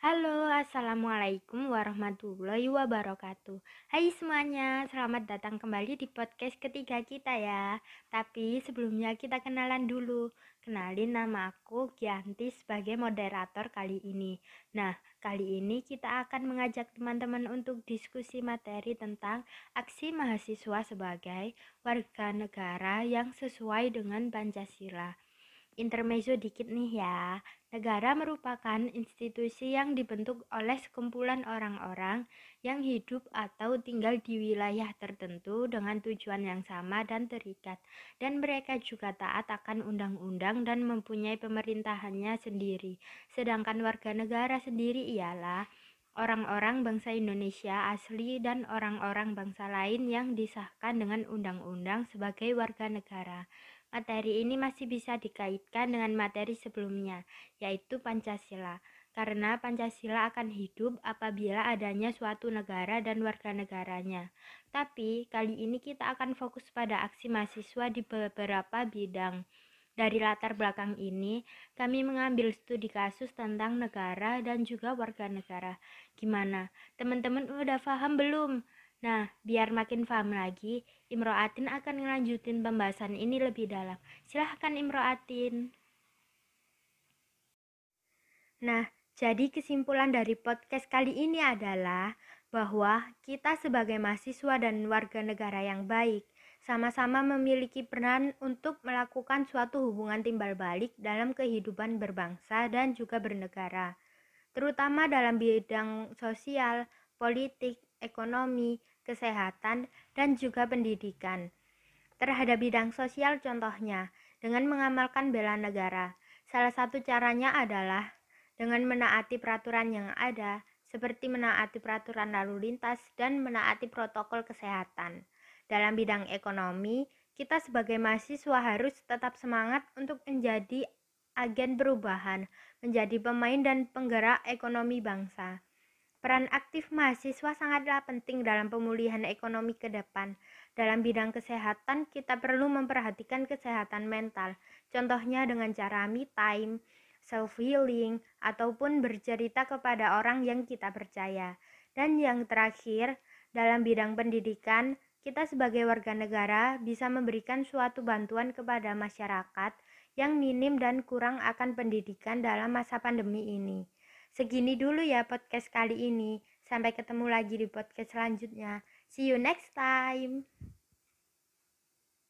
Halo, Assalamualaikum warahmatullahi wabarakatuh. Hai semuanya, selamat datang kembali di podcast ketiga kita ya. Tapi sebelumnya kita kenalan dulu. Kenalin nama aku Gianti sebagai moderator kali ini. Nah, kali ini kita akan mengajak teman-teman untuk diskusi materi tentang aksi mahasiswa sebagai warga negara yang sesuai dengan Pancasila Intermezzo dikit nih ya. Negara merupakan institusi yang dibentuk oleh sekumpulan orang-orang yang hidup atau tinggal di wilayah tertentu dengan tujuan yang sama dan terikat, dan mereka juga taat akan undang-undang dan mempunyai pemerintahannya sendiri. Sedangkan warga negara sendiri ialah orang-orang bangsa Indonesia asli dan orang-orang bangsa lain yang disahkan dengan undang-undang sebagai warga negara. Materi ini masih bisa dikaitkan dengan materi sebelumnya, yaitu Pancasila, karena Pancasila akan hidup apabila adanya suatu negara dan warga negaranya. Tapi kali ini kita akan fokus pada aksi mahasiswa di beberapa bidang. Dari latar belakang ini, kami mengambil studi kasus tentang negara dan juga warga negara. Gimana? Teman-teman udah paham belum? Nah, biar makin paham lagi, Imro'atin akan ngelanjutin pembahasan ini lebih dalam. Silahkan Imro'atin. Nah, jadi kesimpulan dari podcast kali ini adalah bahwa kita sebagai mahasiswa dan warga negara yang baik sama-sama memiliki peran untuk melakukan suatu hubungan timbal balik dalam kehidupan berbangsa dan juga bernegara, terutama dalam bidang sosial, politik, ekonomi, kesehatan, dan juga pendidikan. Terhadap bidang sosial contohnya, dengan mengamalkan bela negara. Salah satu caranya adalah dengan menaati peraturan yang ada, seperti menaati peraturan lalu lintas dan menaati protokol kesehatan. Dalam bidang ekonomi, kita sebagai mahasiswa harus tetap semangat untuk menjadi agen perubahan, menjadi pemain dan penggerak ekonomi bangsa. Peran aktif mahasiswa sangatlah penting dalam pemulihan ekonomi ke depan. Dalam bidang kesehatan, kita perlu memperhatikan kesehatan mental, contohnya dengan cara me time, self-healing, ataupun bercerita kepada orang yang kita percaya. Dan yang terakhir, dalam bidang pendidikan, kita sebagai warga negara bisa memberikan suatu bantuan kepada masyarakat yang minim dan kurang akan pendidikan dalam masa pandemi ini. Segini dulu ya podcast kali ini. Sampai ketemu lagi di podcast selanjutnya. See you next time.